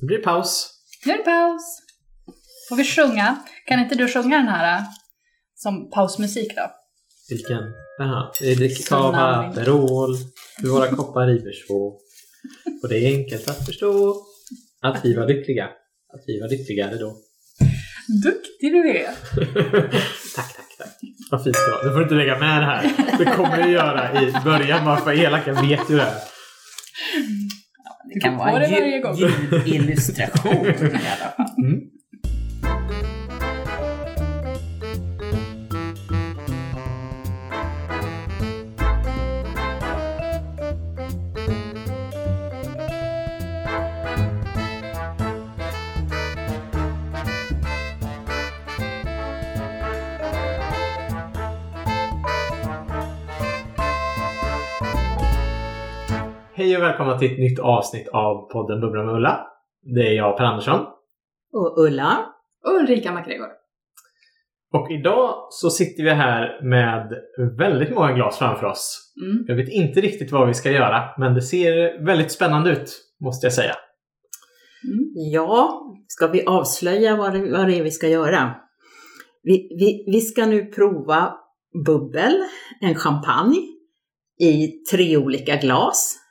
Det blir paus. Nu är det paus. Får vi sjunga? Kan inte du sjunga den här äh, som pausmusik då? Vilken? Jaha. Vi dricker namn. Aperol, för våra koppar två. Och det är enkelt att förstå att vi var lyckliga. Att vi var lyckligare då. Duktig du är! tack, tack, tack. Vad fint det var. Du får inte lägga med det här. Det kommer jag göra i början bara för elaka vet ju det. här. Det kan vara en ljudillustration i alla fall. Mm. Hej och välkomna till ett nytt avsnitt av podden Bubbla med Ulla. Det är jag, Per Andersson. Och Ulla, Ulrika MacGregor. Och idag så sitter vi här med väldigt många glas framför oss. Mm. Jag vet inte riktigt vad vi ska göra, men det ser väldigt spännande ut, måste jag säga. Mm. ja, ska vi avslöja vad det, vad det är vi ska göra? Vi, vi, vi ska nu prova bubbel, en champagne, i tre olika glas.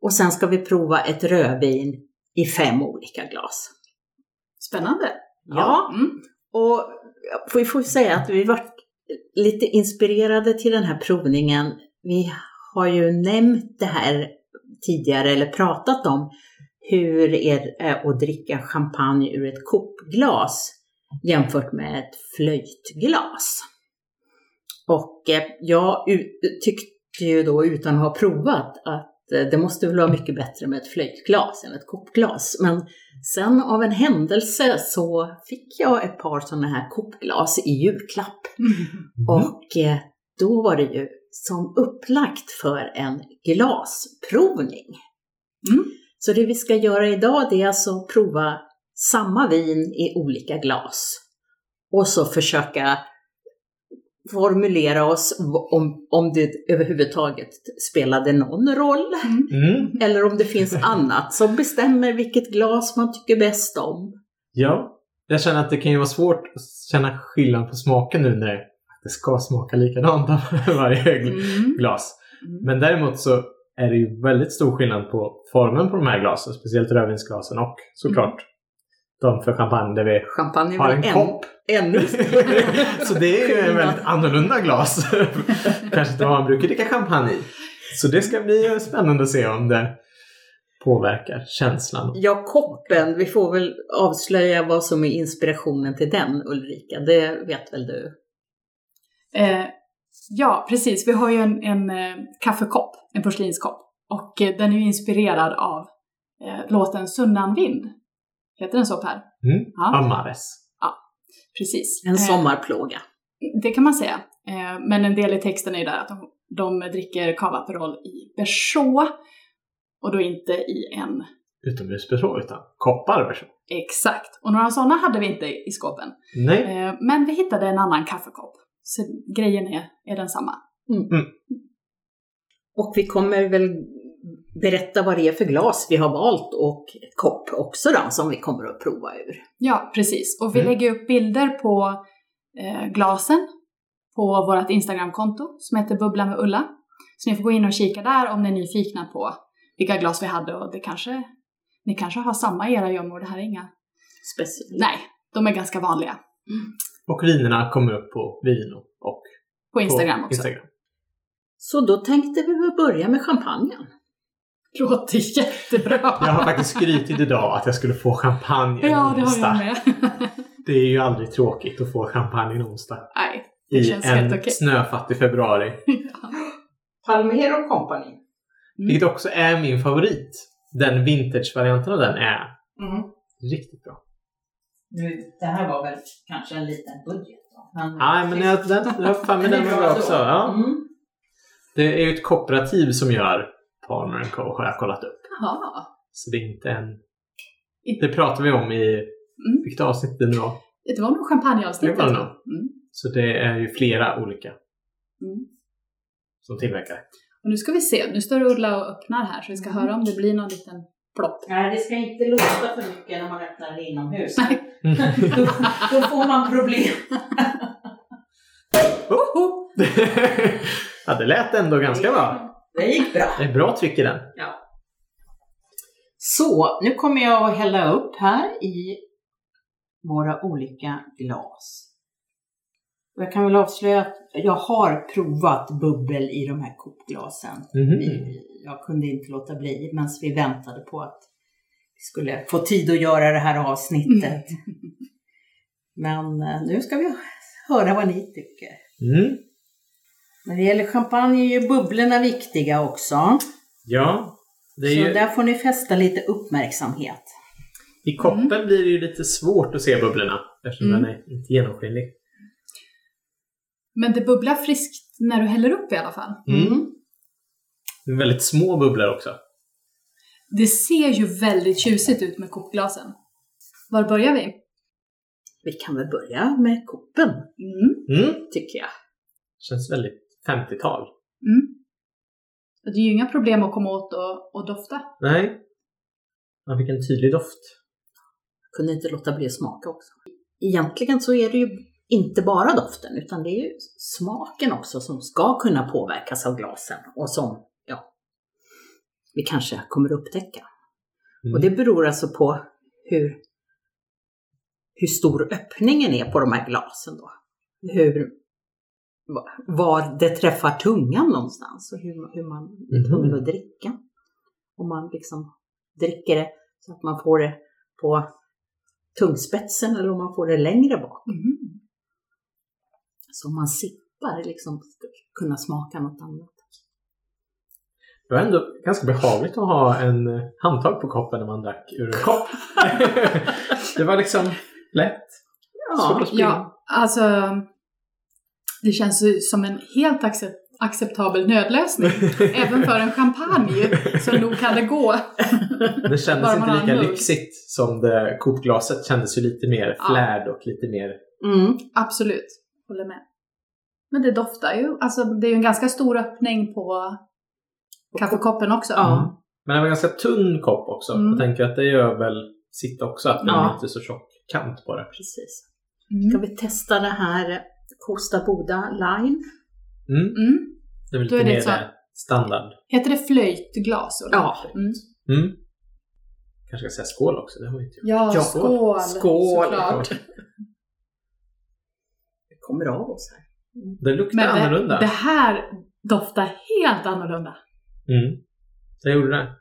Och sen ska vi prova ett rödvin i fem olika glas. Spännande. Ja, Mm. Och vi får säga att vi varit lite inspirerade till den här provningen. Vi har ju nämnt det här tidigare eller pratat om hur det är att dricka champagne ur ett kopglas jämfört med ett flöjtglas. Och eh, jag tyckte ju då utan att ha provat att det måste väl vara mycket bättre med ett flöjtglas än ett kopglas. Men Sen av en händelse så fick jag ett par sådana här kopglas i julklapp. Och eh, då var det ju som upplagt för en glasprovning. Mm. Så det vi ska göra idag det är alltså att prova samma vin i olika glas. Och så försöka formulera oss om, om det överhuvudtaget spelade någon roll. Mm. Eller om det finns annat som bestämmer vilket glas man tycker bäst om. Ja, jag känner att det kan ju vara svårt att känna skillnad på smaken nu när det ska smaka likadant av varje Mm. glas. Mm. Men däremot så är det ju väldigt stor skillnad på formen på de här glasen, speciellt rödvinsglasen och såklart de för champagne där vi Champagne har en kopp. Ännu så det är ju en väldigt annorlunda glas. Kanske inte vad man brukar dricka champagne i. Så det ska bli spännande att se om det påverkar känslan. Ja, koppen. Vi får väl avslöja vad som är inspirationen till den, Ulrika. Det vet väl du? Eh, ja, precis. Vi har ju en, en eh, kaffekopp, en porslinskopp. Och eh, den är ju inspirerad av eh, låten Sunnan vind. Heter den så Per? Mm. Ja. Amares. Precis. En Eh, sommarplåga. Det kan man säga. Eh, Men en del i texten är ju där att de, de dricker cava Aperol i berså. Och då inte i en Utomhusbetrå utan koppar. väl så? exakt. Och några sådana hade vi inte i skåpen. Nej. Eh, Men vi hittade en annan kaffekopp. Så grejen är, är densamma. Och vi kommer väl berätta vad det är för glas vi har valt och kopp också då, som vi kommer att prova ur. Ja, precis. Och vi Mm. lägger upp bilder på eh, glasen på vårt Instagramkonto som heter Bubbla med Ulla. Så ni får gå in och kika där om ni är nyfikna på vilka glas vi hade och det kanske, ni kanske har samma i era gömmor. Det här är inga... Speciellt. Nej, de är ganska vanliga. Och vinerna kommer upp på Vino och På Instagram på också. Instagram. Så då tänkte vi börja med champagnen. Låter jättebra! Jag har faktiskt skrytit idag att jag skulle få champagne en Ja, det har onsdag. jag med. Det är ju aldrig tråkigt att få champagne en onsdag. Nej, det I känns en helt okej. snöfattig februari. Palmero Company. Mm. Vilket också är min favorit. Den vintage-varianten av den är Mm. riktigt bra. Nu, det här var väl kanske en liten budget då. Men, Nej, men jag, den, jag har för mig den var bra också. Ja. Mm. Det är ju ett kooperativ som gör Palmer Co har jag kollat upp. Jaha. Så det är inte en... Det pratar vi om i... Mm. Vilket avsnitt det nu var. Det var nog champagneavsnittet. Det var det nog. Mm. Så det är ju flera olika Mm. som tillverkar. Och nu ska vi se, nu står Ulla och öppnar här så vi ska Mm. höra om det blir någon liten plopp. Nej, det ska inte låta för mycket när man öppnar den inomhus. Nej. då, då får man problem. ja, det lät ändå ganska bra. Det gick bra. Det är bra tryck i den. Så, nu kommer jag att hälla upp här i våra olika glas. Och jag kan väl avslöja att jag har provat bubbel i de här kopglasen. Vi- Jag kunde inte låta bli medan vi väntade på att vi skulle få tid att göra det här avsnittet. Men eh, nu ska vi höra vad ni tycker. Mm. När det gäller champagne är ju bubblorna viktiga också. Ja, det är Så ju, där får ni fästa lite uppmärksamhet. i koppen blir det ju lite svårt att se bubblorna eftersom Mm. den är inte genomskinlig. Men det bubblar friskt när du häller upp i alla fall. Mm. Det är väldigt små bubblor också. Det ser ju väldigt tjusigt ut med kopglasen. Var börjar vi? Vi kan väl börja med koppen, Mm. Mm. tycker jag. Känns väldigt 50-tal. Mm. Och Det är ju inga problem att komma åt och, och dofta. Nej. Man fick en tydlig doft. kunde inte låta bli att smaka också. Egentligen så är det ju inte bara doften utan det är ju smaken också som ska kunna påverkas av glasen och som ja, vi kanske kommer upptäcka. Mm. Och det beror alltså på hur, hur stor öppningen är på de här glasen då. Hur, var det träffar tungan någonstans och hur, hur man är tvungen att dricka. Om man liksom dricker det så att man får det på tungspetsen eller om man får det längre bak. Mm. Så om man sippar liksom kunna smaka något annat. Det var ändå ganska behagligt att ha en eh, handtag på koppen när man drack ur en kopp. det var liksom lätt. Svårt Ja, att springa. Ja, alltså det känns ju som en helt accept acceptabel nödlösning. Även för en champagne, så nog kan det gå. Det kändes Bara inte lika mugg. lyxigt som det kopglaset kändes ju lite mer Ja. flärd och lite mer... mm. Absolut, håller med. Men det doftar ju, alltså det är ju en ganska stor öppning på kaffekoppen också. Ja. Mm. Men det var en ganska tunn kopp också. Mm. Jag tänker att det gör väl sitt också, att den Ja. är inte så tjock kant på det. precis. Mm. Ska vi testa det här Costa Boda Line? Mm. Mm. Det är väl lite är det mer så- standard. Heter det flöjtglas? Ulla? Ja. Mm. Mm. Kanske ska säga skål också, det har vi inte gjort. Ja, Ja, skål! skål. Såklart. Det kommer av oss här. Det luktar Men det, annorlunda. det här doftar helt annorlunda. Mm. Det gjorde det.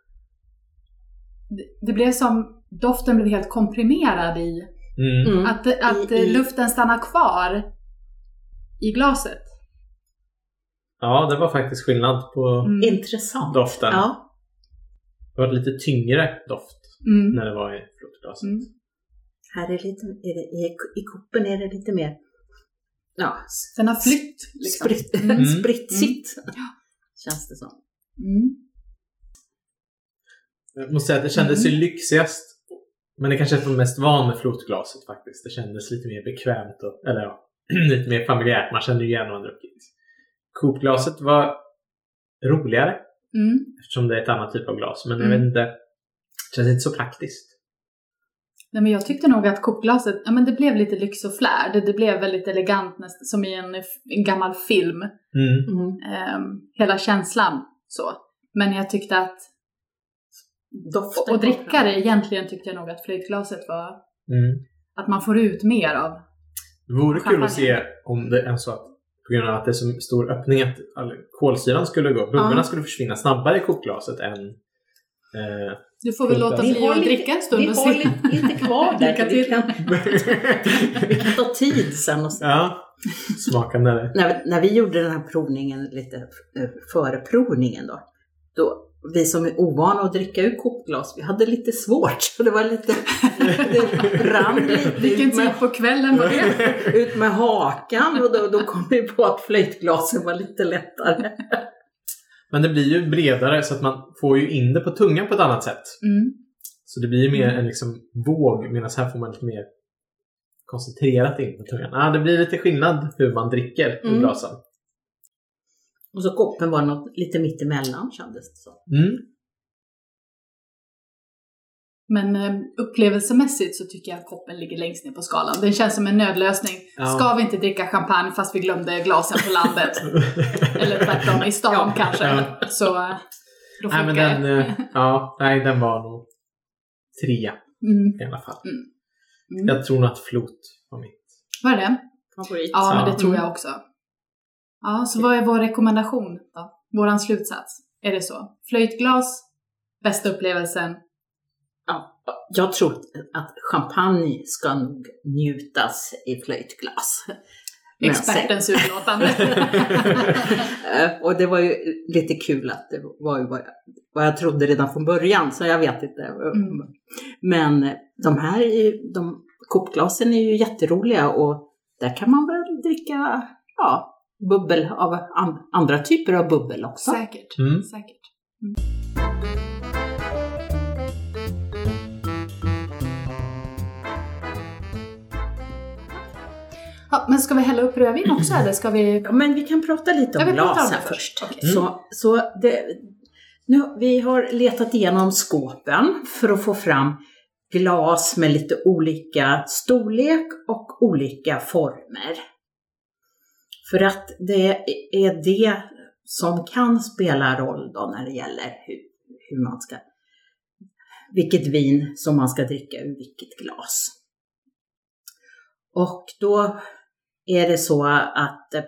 Det, det blev som, doften blev helt komprimerad i, Mm. Mm. att, att i- luften stannar kvar i glaset. Ja, det var faktiskt skillnad på Mm. Intressant. doften. Ja. Det var lite tyngre doft Mm. när det var i fruktglaset. Mm. Här är lite, är det, i, I koppen är det lite mer ja, Den har flytt. Liksom. spritt, Mm. spritsigt. Känns det som. Mm. Jag måste säga att det kändes Mm. ju lyxigast. Men det kanske är för mest van med flotglaset faktiskt. Det kändes lite mer bekvämt och, eller ja, lite mer familjärt. Man kände ju igen vad man druckit. Coopglaset var roligare Mm. eftersom det är ett annat typ av glas. Men jag Mm. vet inte, det känns inte så praktiskt. Nej, men jag tyckte nog att kopglaset, ja men det blev lite lyx och flärd. Det, det blev väldigt elegant, nästan som i en, en gammal film. Mm. Mm. Ehm, hela känslan så. Men jag tyckte att, Doften och dricka det egentligen tyckte jag nog att flöjtglaset var, Mm. att man får ut mer av. Det vore kul att se om det är så att på grund av att det är så stor öppning att kolsyran skulle gå, bubblorna Ja. skulle försvinna snabbare i kokglaset än eh, Du får väl låta bli att dricka en stund vi och har lite, lite kvar där. Lycka vi, kan, vi kan ta tid sen. Och, ja, smaka när det... när, när vi gjorde den här provningen lite eh, före provningen då, då vi som är ovana att dricka ur kopglas, vi hade lite svårt. Så det var lite, det rann lite Vilken ut med, tid på kvällen var det? ut med hakan och då, då kom vi på att flöjtglasen var lite lättare. Men det blir ju bredare så att man får ju in det på tungan på ett annat sätt. Mm. Så det blir ju mer en liksom våg medan här får man lite mer koncentrerat in på tungan. Ah, det blir lite skillnad hur man dricker ur Mm. glasen. Och så koppen var något lite mittemellan kändes det som. Mm. Men eh, upplevelsemässigt så tycker jag att koppen ligger längst ner på skalan. Den känns som en nödlösning. Ja. Ska vi inte dricka champagne fast vi glömde glasen på landet? Eller tvärtom, i stan kanske. Ja. Så eh, då nej, men den, eh, ja, nej, den var nog trea Mm. i alla fall. Mm. Jag tror nog att flot var mitt. Var det? Favorit. Ja, men Ja. det tror jag Mm. också. Ja, så vad är vår rekommendation då? Våran slutsats? Är det så? Flöjtglas, bästa upplevelsen. Ja, jag tror att champagne ska nog njutas i flöjtglas. Men sen- Expertens utlåtande. Och det var ju lite kul att det var ju vad jag, vad jag trodde redan från början, så jag vet inte. Mm. Men de här, de, kopglasen är ju jätteroliga och där kan man väl dricka ja, bubbel av an, andra typer av bubbel också. Säkert. Mm. Säkert. Ja, men ska vi hälla upp rödvin också eller ska vi... Ja, men vi kan prata lite om vi pratar glas om här det först. först. Mm. Så, så det, nu, vi har letat igenom skåpen för att få fram glas med lite olika storlek och olika former. För att det är det som kan spela roll då när det gäller hur, hur man ska, vilket vin som man ska dricka ur vilket glas. Och då är det så att eh,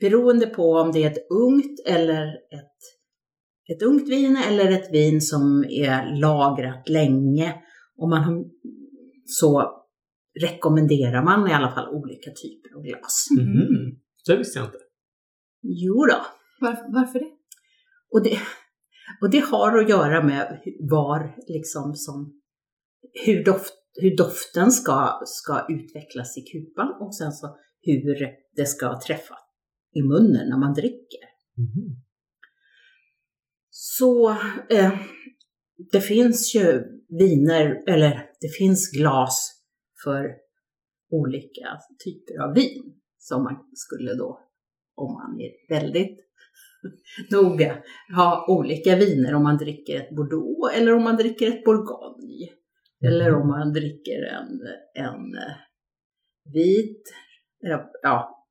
beroende på om det är ett ungt eller ett, ett ungt vin eller ett vin som är lagrat länge, om man har, så rekommenderar man i alla fall olika typer av glas. Mm. Det visste jag inte. Jo då. Varför, varför det? Och det, och det har att göra med var liksom som, hur, doft, hur doften ska, ska utvecklas i kupan och sen så hur det ska träffa i munnen när man dricker. Mhm. Så eh, det finns ju viner, eller det finns glas för olika typer av vin som man skulle då, om man är väldigt noga, ha olika viner om man dricker ett Bordeaux eller om man dricker ett Bourgogne. Eller om man dricker en, en eh, vit, ja,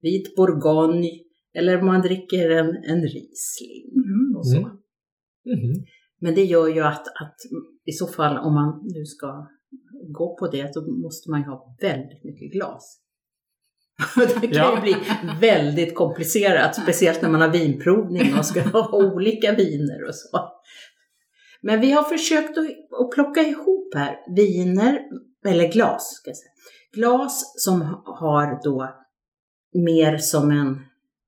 vit Bourgogne eller om man dricker en, en Riesling och så. Mm. Mhm. Men det gör ju att, att i så fall om man nu ska gå på det så måste man ju ha väldigt mycket glas. Det kan Ja. ju bli väldigt komplicerat, speciellt när man har vinprovning och ska ha olika viner och så. Men vi har försökt att, plocka ihop här viner, eller glas ska jag säga. Glas som har då mer som en,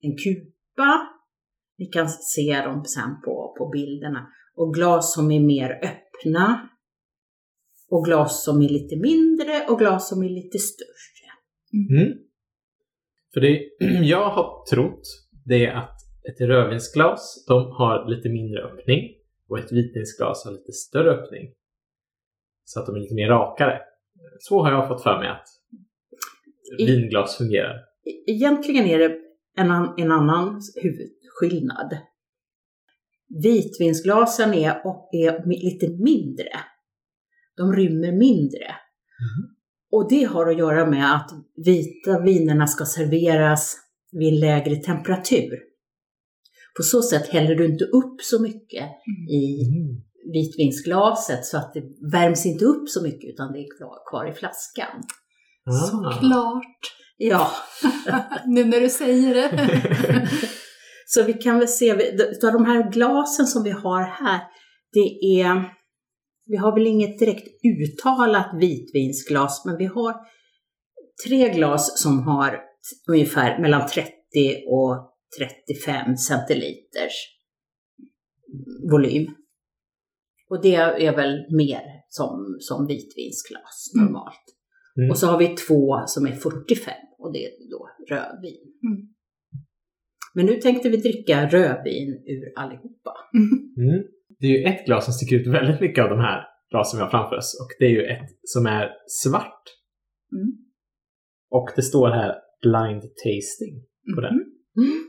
en kupa. Vi kan se dem sen på, på bilderna. Och glas som är mer öppna. Och glas som är lite mindre och glas som är lite större. Mm. För det jag har trott det är att ett rödvinsglas de har lite mindre öppning och ett vitvinsglas har lite större öppning. Så att de är lite mer rakare. Så har jag fått för mig att vinglas fungerar. Egentligen är det en, en annan huvudskillnad. Vitvinsglasen är, är lite mindre. De rymmer mindre. Och det har att göra med att vita vinerna ska serveras vid en lägre temperatur. På så sätt häller du inte upp så mycket i Mm. vitvinsglaset så att det värms inte upp så mycket utan det är kvar, kvar i flaskan. Ah. Såklart. Ja, nu när du säger det. så vi kan väl se, av de här glasen som vi har här, det är, vi har väl inget direkt uttalat vitvinsglas, men vi har tre glas som har ungefär mellan 30 och 35 centiliters volym. Och det är väl mer som, som vitvinsglas Mm. normalt. Mm. Och så har vi två som är 45 och det är då rödvin. Mm. Men nu tänkte vi dricka rödvin ur allihopa. Mm. Det är ju ett glas som sticker ut väldigt mycket av de här glasen vi har framför oss. Och det är ju ett som är svart. Mm. Och det står här blind tasting på den. Mm.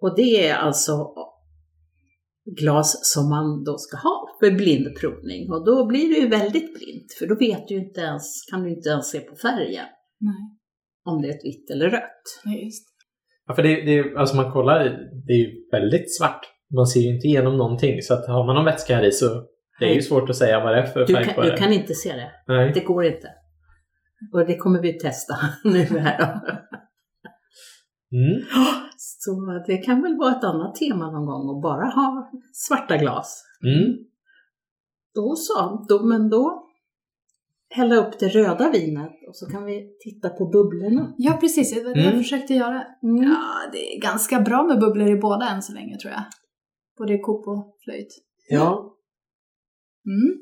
Och det är alltså glas som man då ska ha för blindprovning och då blir det ju väldigt blint för då vet du inte ens, kan du inte ens se på färgen Nej, om det är ett vitt eller rött. Nej, just. Ja, för det, det, alltså man kollar, det är ju väldigt svart. Man ser ju inte igenom någonting. Så att har man någon vätska här i så det är ju svårt att säga vad det är för Du färg kan, på du det. kan inte se det. Nej. Det går inte. Och det kommer vi testa nu här då. Mm. Så det kan väl vara ett annat tema någon gång att bara ha svarta glas. Mm. Då så, då, men då hälla upp det röda vinet och så kan vi titta på bubblorna. Ja, precis. Det var det jag Mm. försökte göra. Mm. Ja, det är ganska bra med bubblor i båda än så länge tror jag. Både kop och flöjt. Ja. Mm.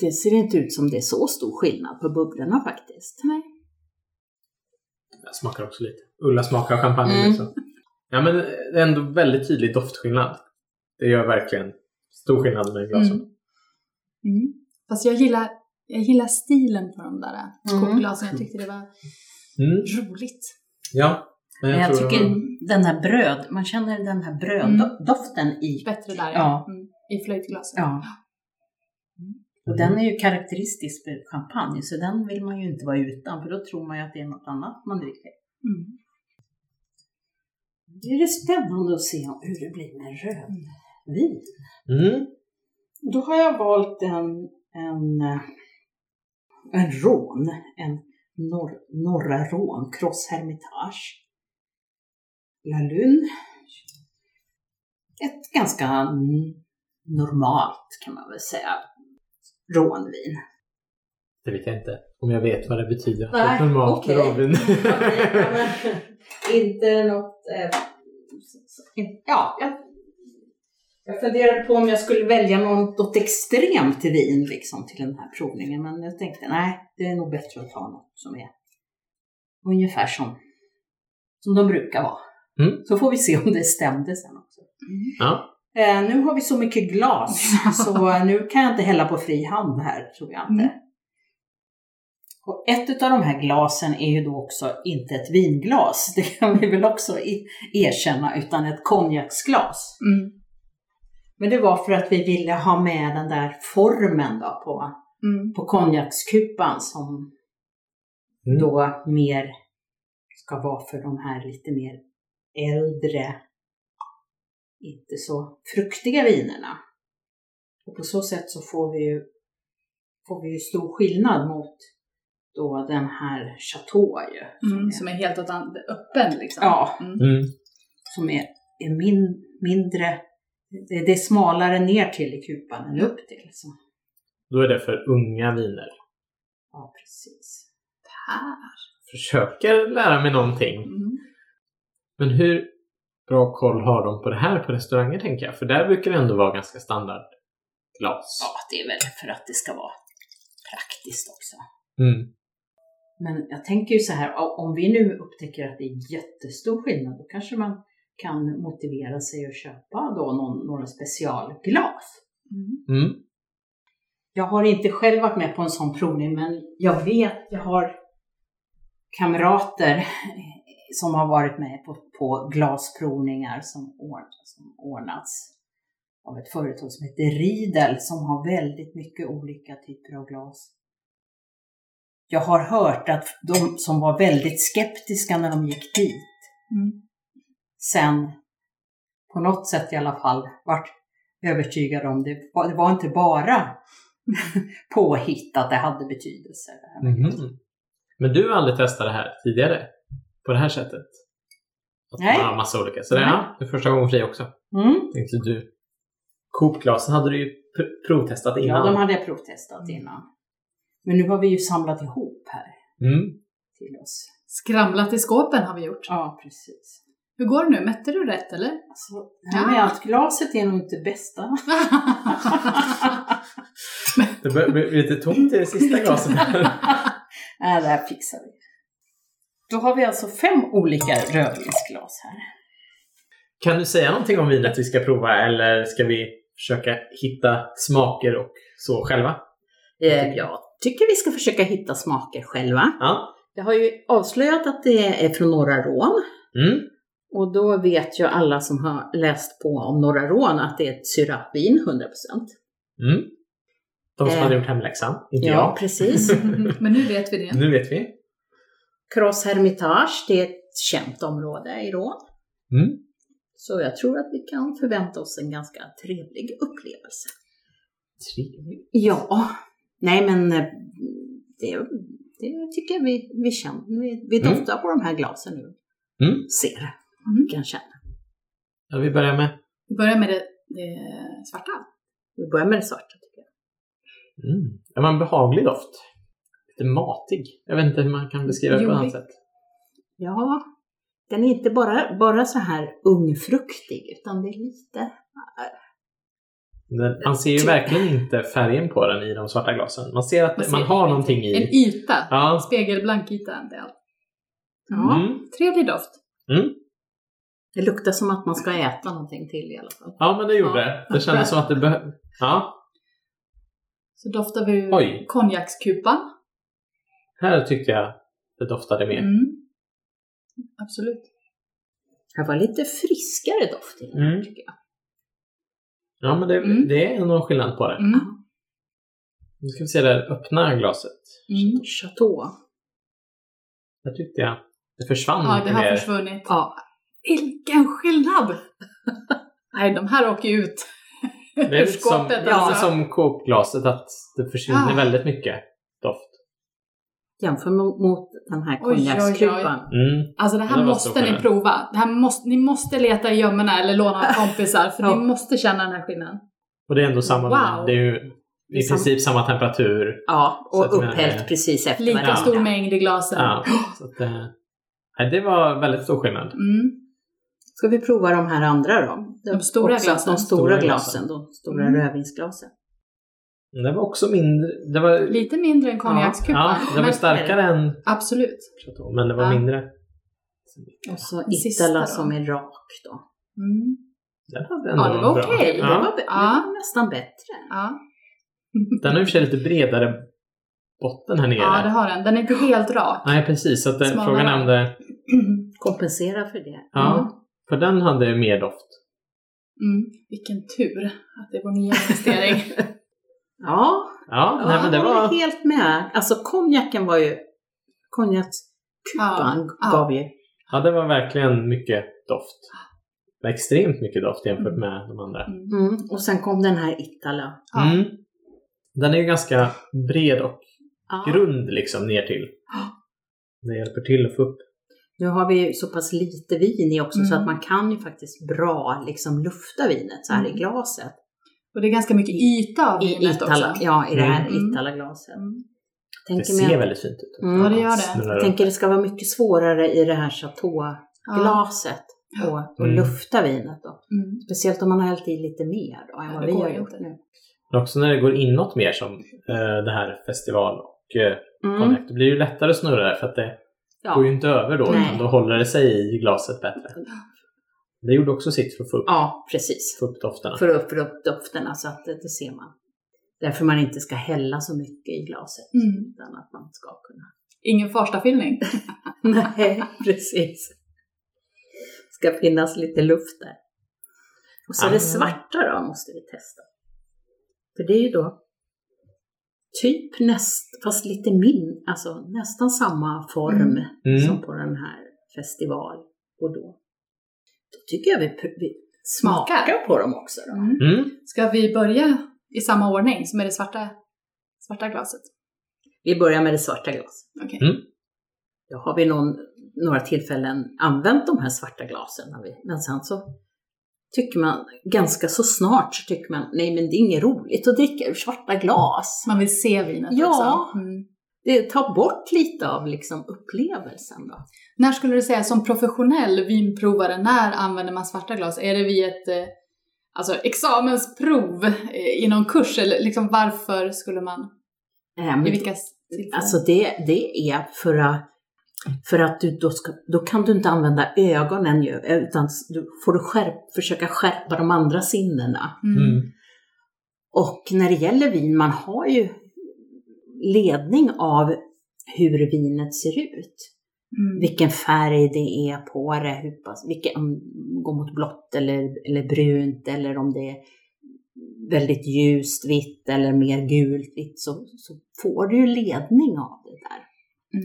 Det ser inte ut som det är så stor skillnad på bubblorna faktiskt. Nej. Jag smakar också lite. Ulla smakar champagne Mm. också. Ja men det är ändå väldigt tydlig doftskillnad. Det gör verkligen stor skillnad med glasen. Mm. Mm. Fast jag gillar, jag gillar stilen på de där Mm. kopglasen. Jag tyckte det var Mm. roligt. Ja. Men Men jag tycker var- den här bröd, man känner den här bröddoften i. Bättre där Ja. Mm. I flöjtglaset. Ja. Och den är ju karaktäristisk för champagne så den vill man ju inte vara utan för då tror man ju att det är något annat man dricker. Mm. Det är spännande att se hur det blir med rödvin. Mm. Då har jag valt en, en, en rån, en norr, norra rån, Cross Hermitage. La Lune. Ett ganska normalt kan man väl säga rånvin. Det vet jag inte. Om jag vet vad det betyder. Nej, Ett normalt okej. råvin. inte något... Eh, ja, jag, jag funderade på om jag skulle välja något, extremt vin liksom, till den här provningen. Men jag tänkte nej, det är nog bättre att ta något som är ungefär som, som de brukar vara. Mm. Så får vi se om det stämde sen också. ja. Eh, nu har vi så mycket glas så nu kan jag inte hälla på fri hand här tror jag inte. Mm. Och ett av de här glasen är ju då också inte ett vinglas, det kan vi väl också erkänna, utan ett konjaksglas. Mm. Men det var för att vi ville ha med den där formen då på, Mm. på konjakskupan som Mm. då mer ska vara för de här lite mer äldre, inte så fruktiga vinerna. Och på så sätt så får vi ju, får vi ju stor skillnad mot då den här Chateau ju. Mm. Som är helt åt öppen liksom. Ja, Mm. Mm. som är, är min, mindre, det, det är smalare ner till i kupan än upp till. Så. Då är det för unga viner. Ja, precis. Här. Försöker lära mig någonting. Mm. Men hur bra koll har de på det här på restauranger tänker jag? För där brukar det ändå vara ganska standard glas. Ja, det är väl för att det ska vara praktiskt också. Mm. Men jag tänker ju så här, om vi nu upptäcker att det är jättestor skillnad, då kanske man kan motivera sig att köpa då någon, några specialglas. Mm. Mm. Jag har inte själv varit med på en sån provning, men jag vet, jag har kamrater som har varit med på, på glasprovningar som, ord, som ordnats av ett företag som heter Riedel som har väldigt mycket olika typer av glas. Jag har hört att de som var väldigt skeptiska när de gick dit Mm. sen på något sätt i alla fall vart övertygade om det. var- Det var inte bara påhitt att det hade betydelse. Mhm. Men du har aldrig testat det här tidigare? På det här sättet? Att Nej. man har massa olika. Så det, Nej. ja, det är första gången för dig också. Mm. Tänkte du. Coopglasen hade du ju pr- provtestat Ja, innan. de hade jag provtestat innan. Men nu har vi ju samlat ihop här mm. till oss. Skramlat i skåpen har vi gjort. Ja, precis. Hur går det nu? Mätte du rätt eller? Alltså, här med att glaset är nog inte bästa. Det börjar bli lite tomt i det sista glaset. Nej, det här fixar vi. Då har vi alltså fem olika rödvinsglas här. kan du säga någonting om vinet vi ska prova eller ska vi försöka hitta smaker och så själva? Eh, jag tycker vi ska försöka hitta smaker själva. Ja. Jag har ju avslöjat att det är från Norra Rån. Mm. Och då vet ju alla som har läst på om Norra Rån att det är ett syratvin, 100%. Mm. De som Eh. hade gjort hemläxan, inte Ja, jag. precis. Men nu vet vi det. Nu vet vi. Cross Hermitage, det är ett känt område i Rom. Mm. Så jag tror att vi kan förvänta oss en ganska trevlig upplevelse. Trevligt. Ja, nej men eh, det, det tycker jag vi, vi känner. Vi, vi Mm. doftar på de här glasen nu. Mm. Ser, Mm. kan känna. Ja, vi börjar med Vi börjar med det, det svarta. Vi börjar med det svarta tycker jag. mm. Det var en behaglig doft. Lite matig. Jag vet inte hur man kan beskriva det på annat sätt. Ja, den är inte bara, bara så här ungfruktig utan det är lite... Den, man ser ju verkligen inte färgen på den i de svarta glasen. Man ser att Man man, har någonting En i. yta. Ja. Spegelblank yta. Det är allt. Ja, Mm. Trevlig doft. Mm. det luktar som att man ska äta någonting till i alla fall. ja, men det gjorde Ja. det. Det kändes som att det behövde... Ja, Så doftar vi konjakskupan. Här tyckte jag det doftade mer. Mm. Absolut. Det var lite friskare doft i den här Mm. tycker jag. Ja, men det, Mm. det är nog skillnad på det. Mm. Nu ska vi se det öppna glaset. Mm. Chateau. Där tyckte jag det försvann Ja, det har mer. försvunnit. Ja, Vilken skillnad! Nej, de här åker ju ut Det är lite som, skåpet. ja, alltså. som Coop-glaset, att det försvinner Ah. väldigt mycket doft. Jämför mot, den här konjakskupan. Mm. Alltså det här det måste ni prova. Det här måste, ni måste leta i gömmorna eller låna kompisar för Ja. ni måste känna den här skillnaden. Och det är ändå samma Wow. Det är ju är i sam- princip samma temperatur. Ja, och upphällt precis efter Lika varandra. stor mängd i glasen. Ja, så att, eh, nej, det var väldigt stor skillnad. Mm. Ska vi prova de här andra då? De stora Också glasen. De stora, Stora glasen, de stora Mm. rödvinsglasen. Det var också mindre. Det var, Lite mindre än konjakskupan. ja, det var men starkare än absolut. Chateau, men det var Ja. mindre. Och så Den Itala som är rak då. Mm. Den hade ändå Ja, det var bra. okej. Det, Ja. var, be- Ja. det var nästan bättre. Ja. Den har i och för sig lite bredare botten här nere. ja, det har den. Den är inte helt rak. Nej, precis. Så att det, Smalare. frågan är om det... Kompensera för det. Ja, Mm. för den hade mer doft. Mm. Vilken tur att det var nya investering. Ja, Ja, ja nej, men det jag håller var... helt med. Alltså konjaken var ju... Konjakskupan Ja, gav ju... Ja, det var verkligen mycket doft. Det var Extremt mycket doft jämfört Mm. med de andra. Mm. Mm. Och sen kom den här Itala. Ja. Mm. Den är ju ganska bred och Ja. grund liksom ner till. Ja. Det hjälper till att få upp. Nu har vi ju så pass lite vin i också så Mm. att man kan ju faktiskt bra liksom lufta vinet så här Mm. i glaset. Och det är ganska mycket yta av I vinet Itala, också. ja, i det här Mm. Itala-glaset. Mm. Det Tänker ser mig- väldigt fint ut. Mm. Ja, det gör det. Jag tänker det ska vara mycket svårare i det här chateau-glaset Ja. och, och Mm. lufta vinet då. Mm. Speciellt om man har hällt i lite mer då än Ja, vad det vi har gjort inte. nu. Men också när det går inåt mer som eh, det här festival och eh, Mm. konjak. Det blir ju lättare att snurra det för att det går ju Ja. inte över då. Nej. Utan då håller det sig i glaset bättre. Det gjorde också sitt för att få upp, ja, precis. få upp dofterna. För att för upp dofterna så att det, det ser man. Därför man inte ska hälla så mycket i glaset. Mm. Utan att man ska kunna Ingen Farstafyllning. Nej, precis. Ska finnas lite luft där. Och så Ah. det svarta då måste vi testa. För det är ju då typ näst, fast lite min, alltså nästan samma form Mm. Mm. som på den här festival och då. Då tycker jag vi, vi smakar Smakar. på dem också då. Mm. Mm. Ska vi börja i samma ordning som är det svarta, svarta glaset? Vi börjar med det svarta glaset. Okej. Mm. Då har vi någon, några tillfällen använt de här svarta glasen. Men sen så tycker man ganska så snart så tycker man nej men det är inget roligt att dricka ur svarta glas. Man vill se vinet Ja. också. Mm. Det tar bort lite av liksom upplevelsen då. När skulle du säga som professionell vinprovare, när använder man svarta glas? Är det vid ett eh, alltså, examensprov eh, i någon kurs eller liksom varför skulle man, Äh, men i vilka tillfällen? Alltså det, det är för att, för att du då, ska, då kan du inte använda ögonen ju, utan du får du skärp, försöka skärpa de andra sinnena. mm. Mm. Och när det gäller vin, man har ju ledning av hur vinet ser ut. Mm. Vilken färg det är på det, hur pass, vilken, om det går mot blått eller, eller brunt eller om det är väldigt ljust vitt eller mer gult vitt så, så får du ju ledning av det där.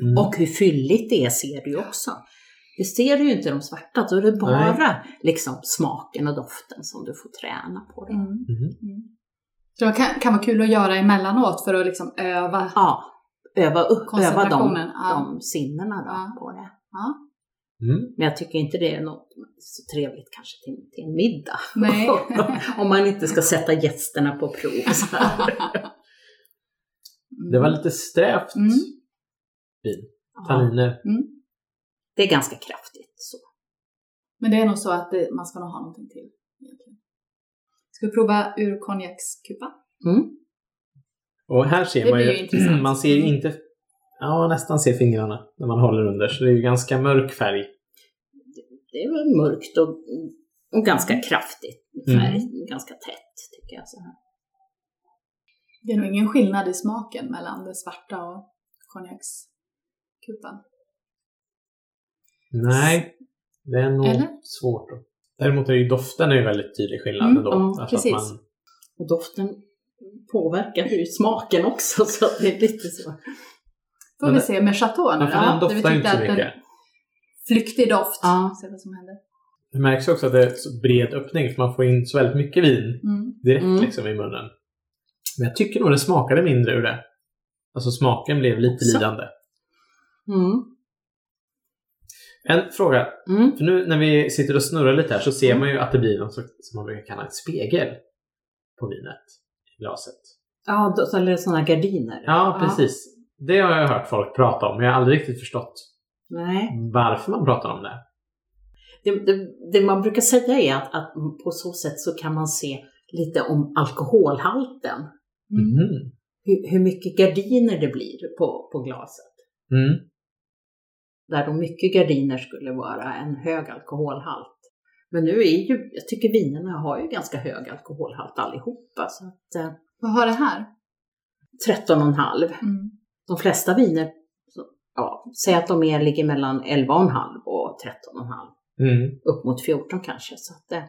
Mm. Och hur fylligt det är ser du ju också. Det ser du ju inte i de svarta, då är det bara liksom smaken och doften som du får träna på. Det. Mm. Mhm. Mm. Det kan, kan vara kul att göra emellanåt för att liksom öva. Ja, öva, upp, öva de, ja. de sinnena då Ja. på det. Ja. Mm. Men jag tycker inte det är något så trevligt kanske till, till en middag. Nej. Om man inte ska sätta gästerna på prov. Så här. Det var lite strävt Mm. vin. Tanniner. det är ganska kraftigt. Så. Men det är nog så att det, man ska nog ha någonting till. Ska vi prova ur konjakskupa? Mm. Och här ser Det man ju, man ser ju inte, ja nästan ser fingrarna när man håller under. Så det är ju ganska mörk färg. Det är väl mörkt och, och ganska kraftigt färg. Ganska tätt tycker jag. Så här. Det är nog ingen skillnad i smaken mellan det svarta och konjakskupan. Nej, det är nog Eller? svårt. Då. Däremot är ju doften är ju väldigt tydlig skillnad Mm, ändå. ja, Alltså att precis. Man, Och doften påverkar ju smaken också så det är lite så. Får Men vi se med chateau nu ja, för den då? Vi doftar ju inte så att den- mycket. Flyktig doft. Ja. Se vad som händer. Det märks också att det är så bred öppning för man får in så väldigt mycket vin Mm. direkt Mm. liksom i munnen. Men jag tycker nog det smakade mindre ur det. Alltså smaken blev lite Så. lidande. Mm. En fråga. Mm. För nu när vi sitter och snurrar lite här så ser Mm. man ju att det blir något som man brukar kalla ett spegel på vinet i glaset. Ja, då, eller sådana gardiner. Ja, precis. Det har jag hört folk prata om, men jag har aldrig riktigt förstått Nej. varför man pratar om det. Det, det, det man brukar säga är att, att på så sätt så kan man se lite om alkoholhalten. Mm. Mhm. Hur, hur mycket gardiner det blir på, på glaset. Mm. Där då mycket gardiner skulle vara en hög alkoholhalt. Men nu är ju, jag tycker vinerna har ju ganska hög alkoholhalt allihopa. Så att, eh, Vad har det här? 13,5. Mm. De flesta viner, ja, säg att de är, ligger mellan 11,5 och 13,5. Mm. Upp mot 14 kanske. Så att, eh,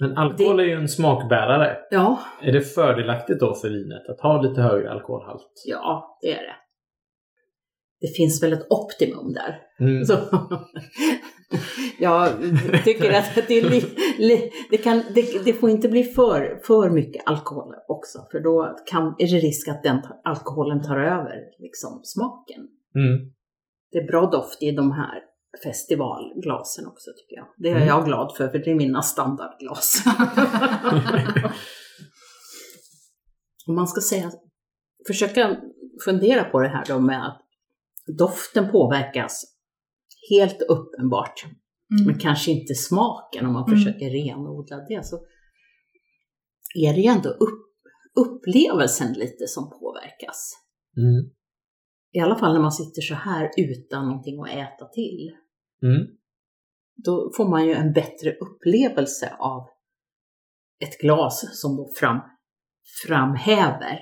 Men alkohol är ju en smakbärare. ja, Är det fördelaktigt då för vinet att ha lite högre alkoholhalt? ja, det är det. Det finns väl ett optimum där. Mm. Så, jag tycker att det, li, li, det, kan, det, det får inte bli för, för mycket alkohol också, för då kan, är det risk att den alkoholen tar över liksom, smaken. Mm. Det är bra doft i de här festivalglasen också tycker jag. Det är Mm. jag glad för, för det är mina standardglas. Om man ska säga, försöka fundera på det här då med att doften påverkas helt uppenbart, Mm. men kanske inte smaken om man Mm. försöker renodla det. Så är det ju ändå upp, upplevelsen lite som påverkas. Mm. I alla fall när man sitter så här utan någonting att äta till. Mm. Då får man ju en bättre upplevelse av ett glas som då fram, framhäver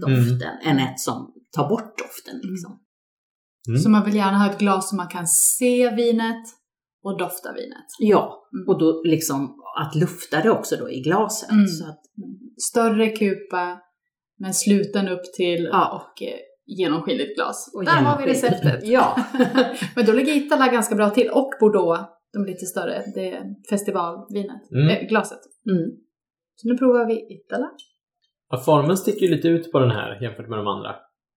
doften än ett som tar bort doften. Liksom. Mm. Så man vill gärna ha ett glas som man kan se vinet och dofta vinet. Ja, Mm. och då liksom att lufta det också då i glaset. Mm. Så att, Större kupa, men sluten upp till Ja. och eh, genomskinligt glas. Och Där har vi receptet. Ja. men då ligger Itala ganska bra till. Och Bordeaux, de lite större. Det är festivalvinet, Mm. eh, glaset. Mm. Så nu provar vi Itala. Ja, formen sticker ju lite ut på den här jämfört med de andra.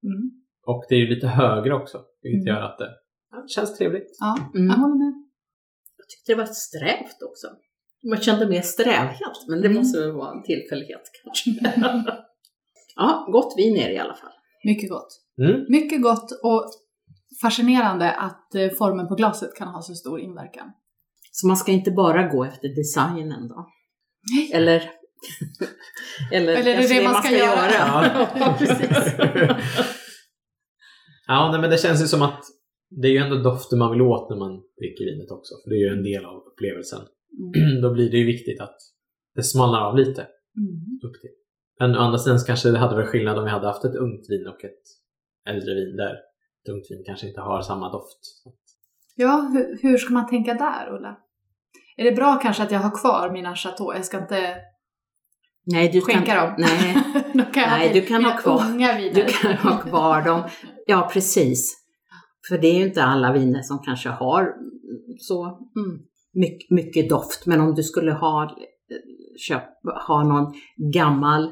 Mm. Och det är ju lite högre också, vilket Mm. gör att det ja, känns trevligt. Ja, Mm. jag håller med. Jag tyckte det var strävt också. Man kände mer strävhet, men det Mm. måste väl vara en tillfällighet kanske. ja, gott vin är det i alla fall. Mycket gott. Mm. Mycket gott och fascinerande att eh, formen på glaset kan ha så stor inverkan. Så man ska inte bara gå efter designen då? Nej. Eller, eller, Eller är det kanske det man ska göra? ja, precis. Ja, nej, men det känns ju som att det är ju ändå doften man vill åt när man dricker vinet också. För det är ju en del av upplevelsen. Mm. Då blir det ju viktigt att det smalnar av lite Mm. upp till. Men å andra sidan kanske det hade varit skillnad om vi hade haft ett ungt vin och ett äldre vin där ett ungt vin kanske inte har samma doft. Ja, hur, hur ska man tänka där, Ulla? Är det bra kanske att jag har kvar mina chateau? Jag ska inte Nej, du skänka kan, dem. Nej, De kan Nej, du kan ha kvar- du kan ha kvar dem. Ja, precis. För det är ju inte alla viner som kanske har så mm, mycket, mycket doft. Men om du skulle ha, köp, ha någon gammal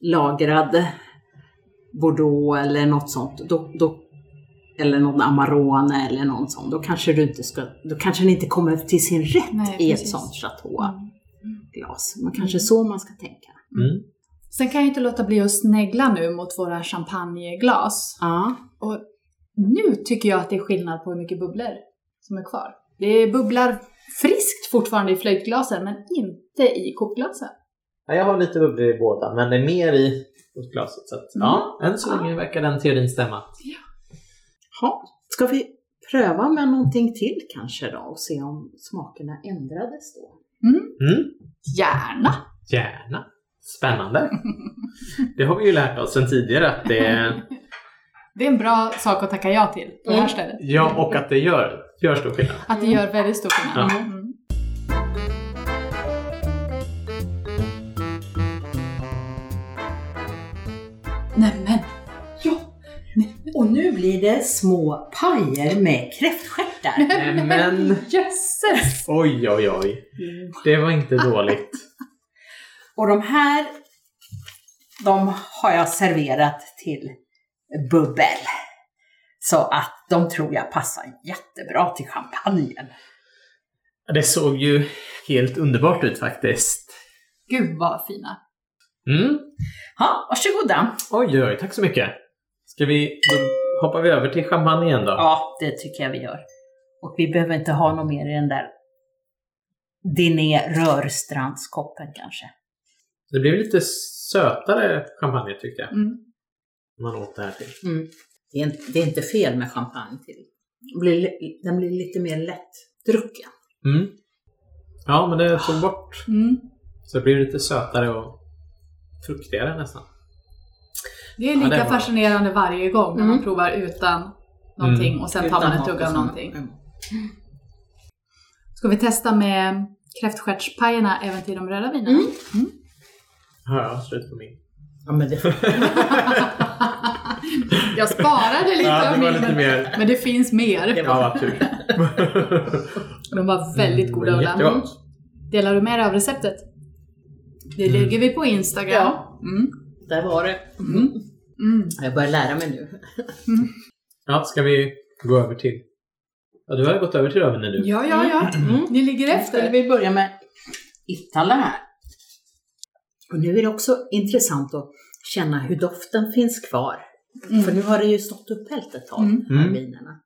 lagrad Bordeaux eller något sånt, då, då, eller någon Amarone eller någon sån, då kanske du inte ska, då kanske den inte kommer till sin rätt Nej, i ett precis. sånt chateauglas. Mm. Men kanske så man ska tänka. Mm. Sen kan jag inte låta bli att snegla nu mot våra champagneglas. Ja. Och nu tycker jag att det är skillnad på hur mycket bubblor som är kvar. Det bubblar friskt fortfarande i flöjtglasen, men inte i kokglasen. Ja, jag har lite bubblor i båda, men det är mer i glaset. Så att, ja, än så länge verkar den teorin stämma. Ha. Ska vi pröva med någonting till kanske då och se om smakerna ändrades då? Mm. Gärna! Gärna. Spännande. Det har vi ju lärt oss sedan tidigare att det Det är en bra sak att tacka ja till på det här Mm. stället. ja, och att det gör, gör stor skillnad. Att det gör väldigt stor skillnad. Ja. Mm. Nämen! Nu blir det små pajer med kräftstjärtar. Men- Jösses! Oj, oj, oj. Det var inte dåligt. Och de här, de har jag serverat till bubbel. Så att de tror jag passar jättebra till champagnen. Det såg ju helt underbart ut faktiskt. Gud vad fina! Mm. Ja, varsågoda. Oj, oj, tack så mycket. Ska vi, då hoppar vi över till champagne igen då? Ja, det tycker jag vi gör. Och vi behöver inte ha något mer i den där Diné rörstrandskoppen kanske. Det blev lite sötare champagne tyckte jag. Mm. Man åt det här till. Mm. Det, är inte, det är inte fel med champagne till. Den blir, li- den blir lite mer lättdrucken. Mm. Ja, men det tog bort. Mm. Så det blev lite sötare och fruktigare nästan. Det är Ja, lika det var- fascinerande varje gång när man Mm. provar utan någonting och sen tar man ett tugg av någonting. Mm. Ska vi testa med kräftstjärtspajerna även till de röda vinerna? Mm. Ja, jag har slut på min. Ja, men det, Jag sparade lite Ja, av det var min, lite mer. men det finns mer. Ja, vad tur. De var väldigt goda Mm, Ulla. Jättegott. Delar du med dig av receptet? Det Mm. lägger vi på Instagram. Ja. Mm. Där var det. Mm. Mm. Jag börjar lära mig nu. Ja, ska vi gå över till... Ja, du har gått över till rödvin nu. Ja, ja, ja. Mm. Ni ligger Nu skulle efter. vi börja med Itala här. Och nu är det också intressant att känna hur doften finns kvar. Mm. För nu har det ju stått upphällt ett tag, Mm. de här Mm. vinerna.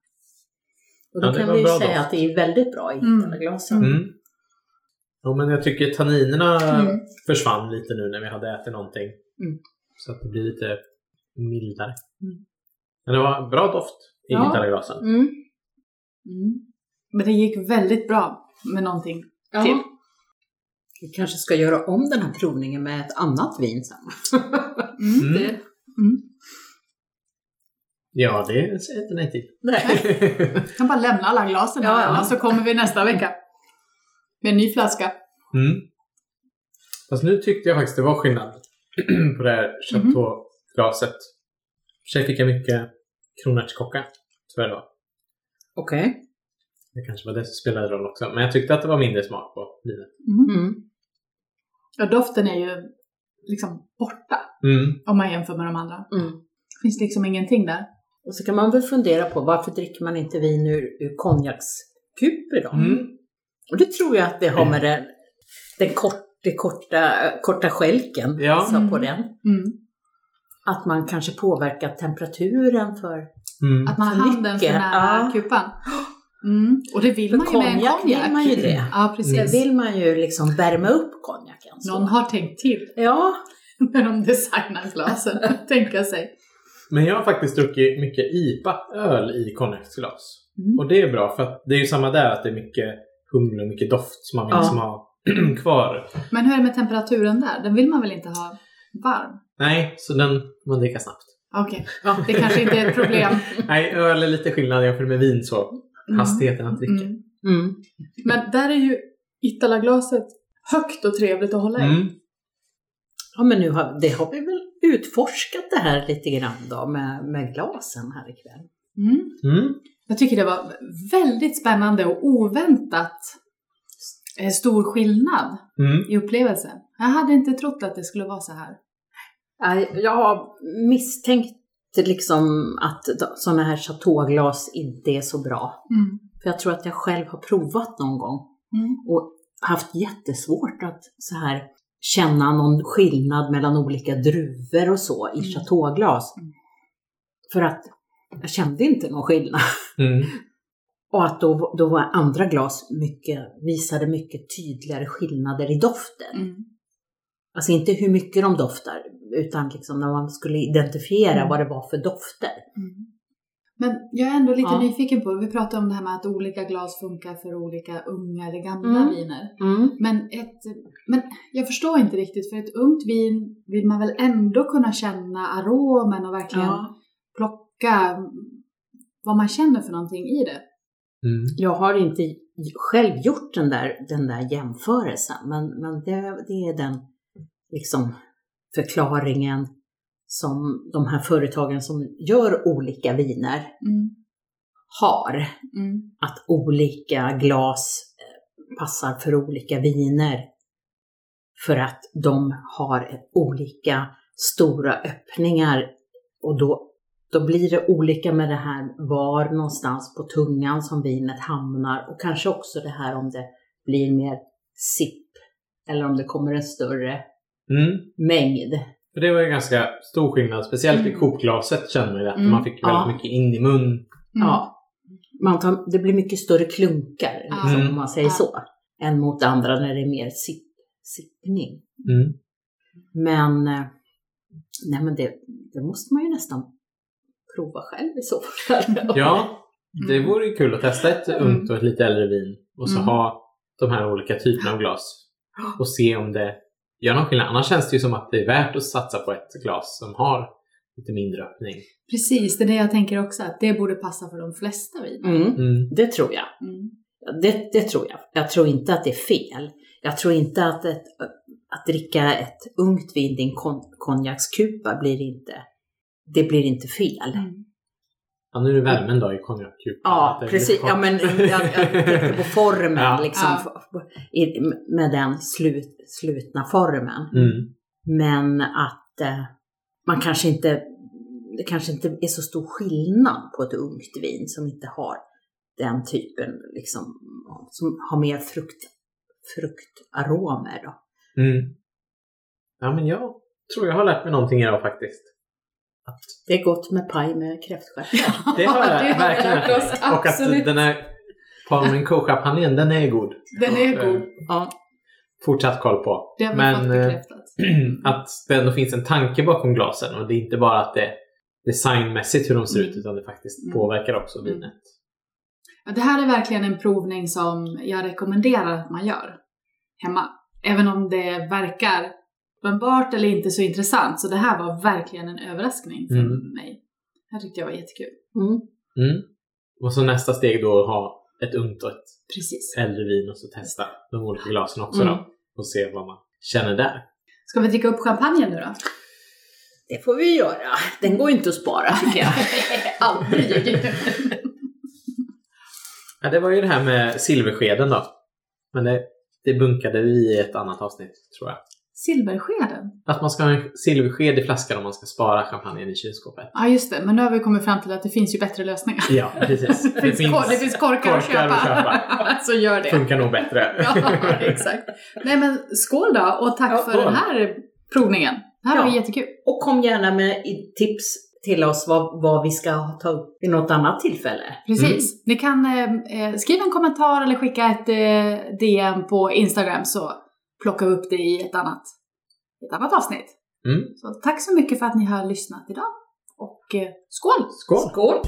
Och då Ja, kan vi ju säga doft. att det är väldigt bra i Mm. Itala-glasen. Mm. Jo, men jag tycker tanninerna Mm. försvann lite nu när vi hade ätit någonting. Mm. Så att det blir lite mildare. Mm. Men det var bra doft i Ja. gitarrglasen. Mm. Mm. Men det gick väldigt bra med någonting Ja. till. Vi kanske ska göra om den här provningen med ett annat vin sen. Mm. Mm. Det, Mm. Ja, det säger jag inte nej till. nej. Jag kan bara lämna alla glasen Ja, här ja. så kommer vi nästa vecka. Med en ny flaska. Mm. Fast nu tyckte jag faktiskt det var skillnad på det här chateauglaset. I och för sig fick jag mycket kronärtskocka, tror jag det var. Okej. Det kanske var det som spelade roll också. Men jag tyckte att det var mindre smak på vinet. Mm. Ja, doften är ju liksom borta Mm. om man jämför med de andra. Mm. Det finns liksom ingenting där. Och så kan man väl fundera på varför dricker man inte vin ur, ur konjakskuper då? Mm. Och det tror jag att det har med den, den kort, det korta, korta skälken Ja. så på Mm. den. Mm. Att man kanske påverkar temperaturen för... Mm. Att man har handen för nära ja. kupan. Mm. Och det vill För man ju med en konjak vill konjak. man ju det. Ja, Det precis. vill man ju liksom värma upp konjaken. så. Någon har tänkt till Ja, när de designar glasen. Tänka sig. Men jag har faktiskt druckit mycket IPA-öl i konjaksglas. Mm. Och det är bra för att det är ju samma där att det är mycket humle och mycket doft som man vill Ja. liksom ha kvar. Men hur är det med temperaturen där? Den vill man väl inte ha varm? Nej, så den man dricka snabbt. Okej, ja, det kanske inte är ett problem. Nej, öl är lite skillnad jämfört med vin så. Mm. Hastigheten att dricka. Mm. mm. Men där är ju Itala-glaset högt och trevligt att hålla i. Mm. Ja, men nu har, det har vi väl utforskat det här lite grann då med, med glasen här ikväll. Mm. Mm. Jag tycker det var väldigt spännande och oväntat stor skillnad Mm. i upplevelsen. Jag hade inte trott att det skulle vara så här. Jag har misstänkt liksom att sådana här chateauglas inte är så bra. Mm. För jag tror att jag själv har provat någon gång Mm. och haft jättesvårt att så här känna någon skillnad mellan olika druvor och så i Mm. chateauglas. Mm. För att jag kände inte någon skillnad. Mm. Och att då, då var andra glas mycket, visade mycket tydligare skillnader i doften. Mm. Alltså inte hur mycket de doftar, utan liksom när man skulle identifiera Mm. vad det var för dofter. Mm. Men jag är ändå lite Ja. nyfiken på, vi pratade om det här med att olika glas funkar för olika unga eller gamla Mm. viner. Mm. Men, ett, men jag förstår inte riktigt, för ett ungt vin vill man väl ändå kunna känna aromen och verkligen Ja. plocka vad man känner för någonting i det. Mm. Jag har inte själv gjort den där, den där jämförelsen, men, men det, det är den liksom förklaringen som de här företagen som gör olika viner Mm. har. Mm. Att olika glas eh, passar för olika viner. För att de har olika stora öppningar och då, då blir det olika med det här var någonstans på tungan som vinet hamnar och kanske också det här om det blir mer sipp eller om det kommer en större Mm. mängd. För det var ju ganska stor skillnad, speciellt i Mm. kokglaset kände man ju att Mm. man fick väldigt Ja. mycket in i mun. Mm. Ja, man tar, det blir mycket större klunkar, liksom, Mm. om man säger Ja. så, än mot andra när det är mer sipp, sippning. Mm. Men, eh, nej men det, det måste man ju nästan prova själv i så fall. Ja, det Mm. vore ju kul att testa ett Mm. ungt och ett lite äldre vin och så Mm. ha de här olika typerna av glas och se om det gör någon skillnad. Annars känns det ju som att det är värt att satsa på ett glas som har lite mindre öppning. Precis, det är det jag tänker också, att det borde passa för de flesta viner. Mm, Mm. det tror jag. Mm. Det, det tror jag. Jag tror inte att det är fel. Jag tror inte att, ett, att dricka ett ungt vin, din kon, konjakskupa, blir inte, det blir inte fel. Mm. Ja, nu är det värmen då i konjakkupan. Ja, precis. Ja, men jag, jag på formen, Ja. liksom, Ja. i, med den slut, slutna formen. Mm. Men att eh, man kanske inte, det kanske inte är så stor skillnad på ett ungt vin som inte har den typen, liksom, som har mer frukt, fruktaromer. Då. Mm. Ja, men jag tror jag har lärt mig någonting idag faktiskt. Det är gott med paj med kräftstjärtar. Det har jag Det har verkligen lärt oss. Och att den här Palmen Co-champagnen, den är god. Den är god. ja. Fortsatt koll på. Det har vi Men bekräftat. att det ändå finns en tanke bakom glasen och det är inte bara att det designmässigt hur de ser ut Mm. utan det faktiskt Mm. påverkar också Mm. vinet. Ja, det här är verkligen en provning som jag rekommenderar att man gör hemma. Även om det verkar uppenbart eller inte så intressant. Så det här var verkligen en överraskning för Mm. mig. Det här tyckte jag var jättekul. Mm. Mm. Och så nästa steg då att ha ett ungt och ett Precis. äldre vin och så testa de olika glasen också Mm. då. Och se vad man känner där. Ska vi dricka upp champagnen nu då? Det får vi göra. Den går inte att spara tycker jag. Aldrig! Ja, det var ju det här med silverskeden då. Men det, det bunkade vi i ett annat avsnitt tror jag. Silverskeden? Att man ska ha en silversked i flaskan om man ska spara champagnen i kylskåpet. Ja, just det. Men nu har vi kommit fram till att det finns ju bättre lösningar. Ja, precis. Det finns, kor- det finns korkar, att korkar köpa. att köpa. Så gör det. Funkar nog bättre. Ja, exakt. Nej men skål då och tack Ja, för den här provningen. Det här var Ja. jättekul. Och kom gärna med tips till oss vad, vad vi ska ta upp vid något annat tillfälle. Precis. Ni kan eh, eh, skriva en kommentar eller skicka ett eh, DM på Instagram så plockar vi upp det i ett annat, ett annat avsnitt. Mm. Så tack så mycket för att ni har lyssnat idag. Och eh, skål! Skål! Skål!